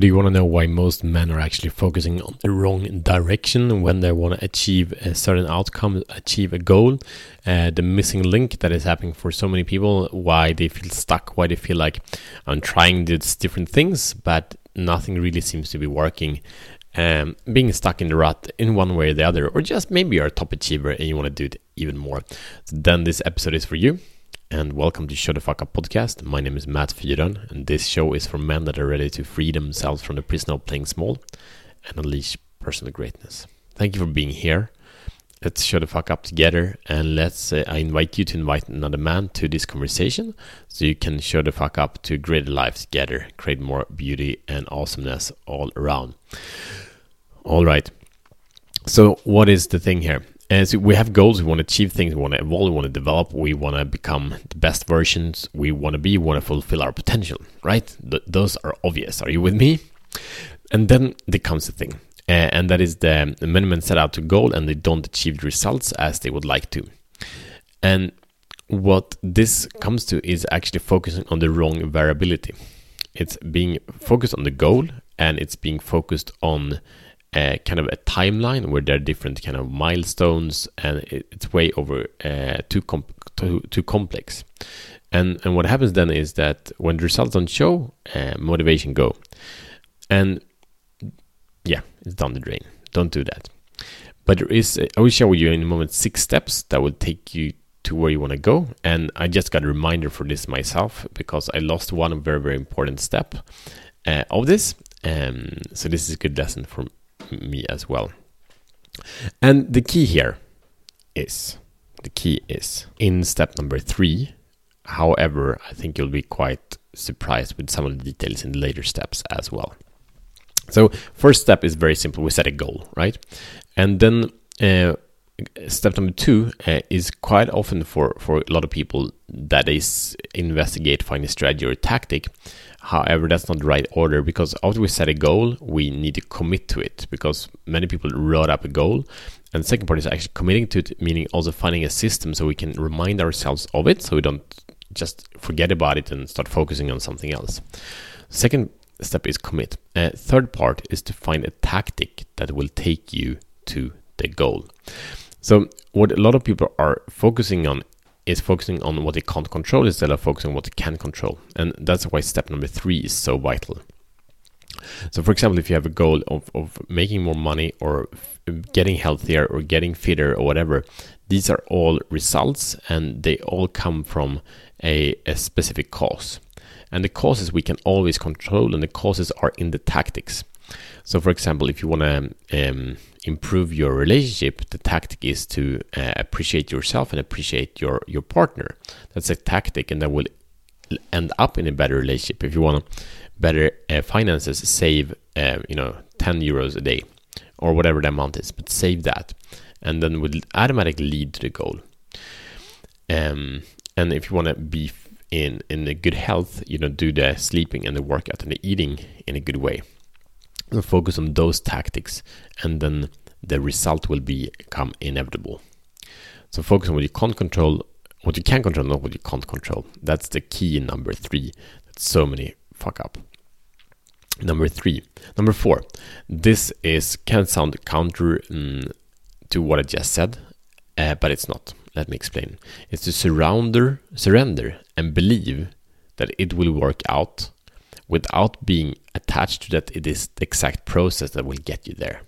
Do you want to know why most men are actually focusing on the wrong direction when they want to achieve a certain outcome, achieve a goal? Uh, the missing link that is happening for so many people, why they feel stuck, why they feel like I'm trying these different things, but nothing really seems to be working. Um, being stuck in the rut in one way or the other, or just maybe you're a top achiever and you want to do it even more. So then this episode is for you and welcome to Show the Fuck Up podcast. My name is Matt Fyron, and this show is for men that are ready to free themselves from the prison of playing small and unleash personal greatness. Thank you for being here. Let's show the fuck up together, and let's. Uh, I invite you to invite another man to this conversation, so you can show the fuck up to greater life together, create more beauty and awesomeness all around. All right. So, what is the thing here? And so we have goals, we want to achieve things, we want to evolve, we want to develop, we want to become the best versions we want to be, we want to fulfill our potential, right? Th- those are obvious. Are you with me? And then there comes the thing, uh, and that is the, the men set out to goal and they don't achieve the results as they would like to. And what this comes to is actually focusing on the wrong variability. It's being focused on the goal and it's being focused on uh, kind of a timeline where there are different kind of milestones and it's way over uh, too, comp- too, too complex. And and what happens then is that when the results don't show uh, motivation go. And yeah it's down the drain. Don't do that. But there is i will show you in a moment six steps that will take you to where you want to go. And i just got a reminder for this myself because i lost one very very important step uh, of this. Um, so this is a good lesson for me as well. And the key here is the key is in step number three. However, I think you'll be quite surprised with some of the details in the later steps as well. So, first step is very simple. We set a goal, right? And then uh, step number two uh, is quite often for, for a lot of people that is investigate, find a strategy or a tactic. However, that's not the right order because after we set a goal, we need to commit to it because many people wrote up a goal. And the second part is actually committing to it, meaning also finding a system so we can remind ourselves of it so we don't just forget about it and start focusing on something else. Second step is commit. Uh, third part is to find a tactic that will take you to the goal. So, what a lot of people are focusing on is focusing on what they can't control instead of focusing on what they can control. And that's why step number three is so vital. So, for example, if you have a goal of, of making more money or getting healthier or getting fitter or whatever, these are all results and they all come from a, a specific cause. And the causes we can always control, and the causes are in the tactics. So, for example, if you want to um, improve your relationship, the tactic is to uh, appreciate yourself and appreciate your your partner. That's a tactic, and that will end up in a better relationship. If you want better uh, finances, save uh, you know ten euros a day or whatever the amount is, but save that, and then will automatically lead to the goal. Um, and if you want to be in in a good health, you know, do the sleeping and the workout and the eating in a good way focus on those tactics and then the result will become inevitable. So focus on what you can't control what you can control not what you can't control. That's the key number three. That so many fuck up. Number three. Number four. This is can sound counter mm, to what i just said uh, but it's not. Let me explain. It's to surrender surrender and believe that it will work out without being attached to that it is the exact process that will get you there.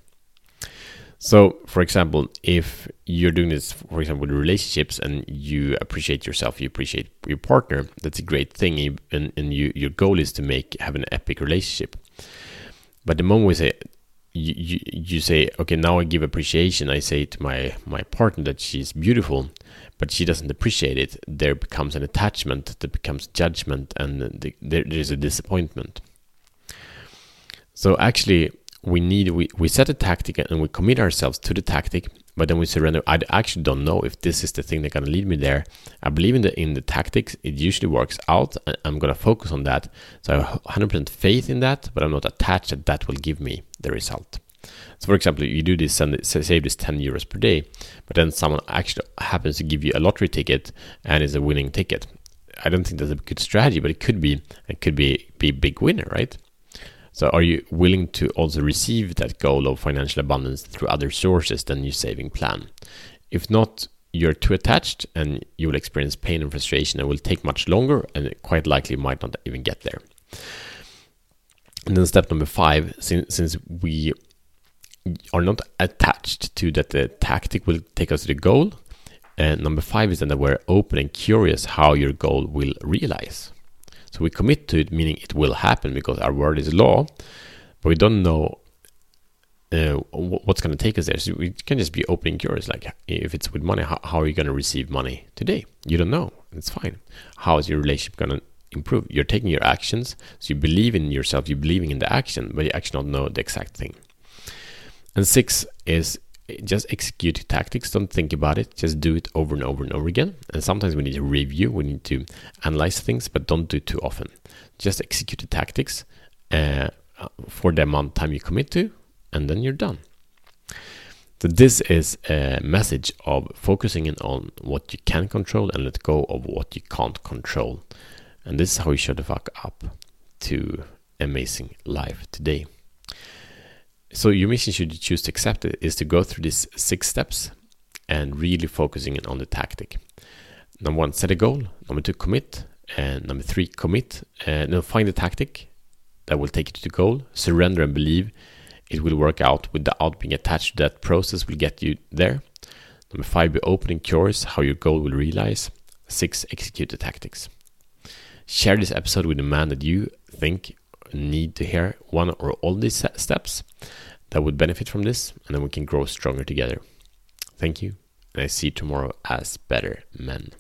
So, for example, if you're doing this, for example, with relationships and you appreciate yourself, you appreciate your partner, that's a great thing. And, and you, your goal is to make have an epic relationship. But the moment we say, you, you, you say, okay, now I give appreciation, I say to my, my partner that she's beautiful, but she doesn't appreciate it, there becomes an attachment, that becomes judgment, and the, there, there's a disappointment. So actually, we need we, we set a tactic and we commit ourselves to the tactic, but then we surrender. I actually don't know if this is the thing that's gonna lead me there. I believe in the in the tactics. It usually works out. And I'm gonna focus on that. So I have 100% faith in that, but I'm not attached that that will give me the result. So, for example, you do this, send, save this 10 euros per day, but then someone actually happens to give you a lottery ticket and is a winning ticket. I don't think that's a good strategy, but it could be. It could be be a big winner, right? So, are you willing to also receive that goal of financial abundance through other sources than your saving plan? If not, you're too attached and you will experience pain and frustration and will take much longer and quite likely might not even get there. And then step number five, since, since we are not attached to that the tactic will take us to the goal, and number five is then that we're open and curious how your goal will realize. So we commit to it, meaning it will happen because our word is law, but we don't know uh, what's going to take us there. So we can just be open and curious. Like if it's with money, how, how are you going to receive money today? You don't know. It's fine. How is your relationship going to improve? You're taking your actions, so you believe in yourself. You're believing in the action, but you actually don't know the exact thing. And six is just execute tactics. Don't think about it. Just do it over and over and over again. And sometimes we need to review, we need to analyze things, but don't do it too often. Just execute the tactics uh, for the amount of time you commit to, and then you're done. So this is a message of focusing in on what you can control and let go of what you can't control. And this is how you show the fuck up to amazing life today. So your mission, should you choose to accept it, is to go through these six steps and really focusing on the tactic. Number one, set a goal. Number two, commit. And number three, commit. And then find the tactic that will take you to the goal. Surrender and believe it will work out without being attached to that process will get you there. Number five, be open and curious how your goal will realize. Six, execute the tactics. Share this episode with a man that you think need to hear one or all these steps that would benefit from this, and then we can grow stronger together. Thank you, and I see you tomorrow as better men.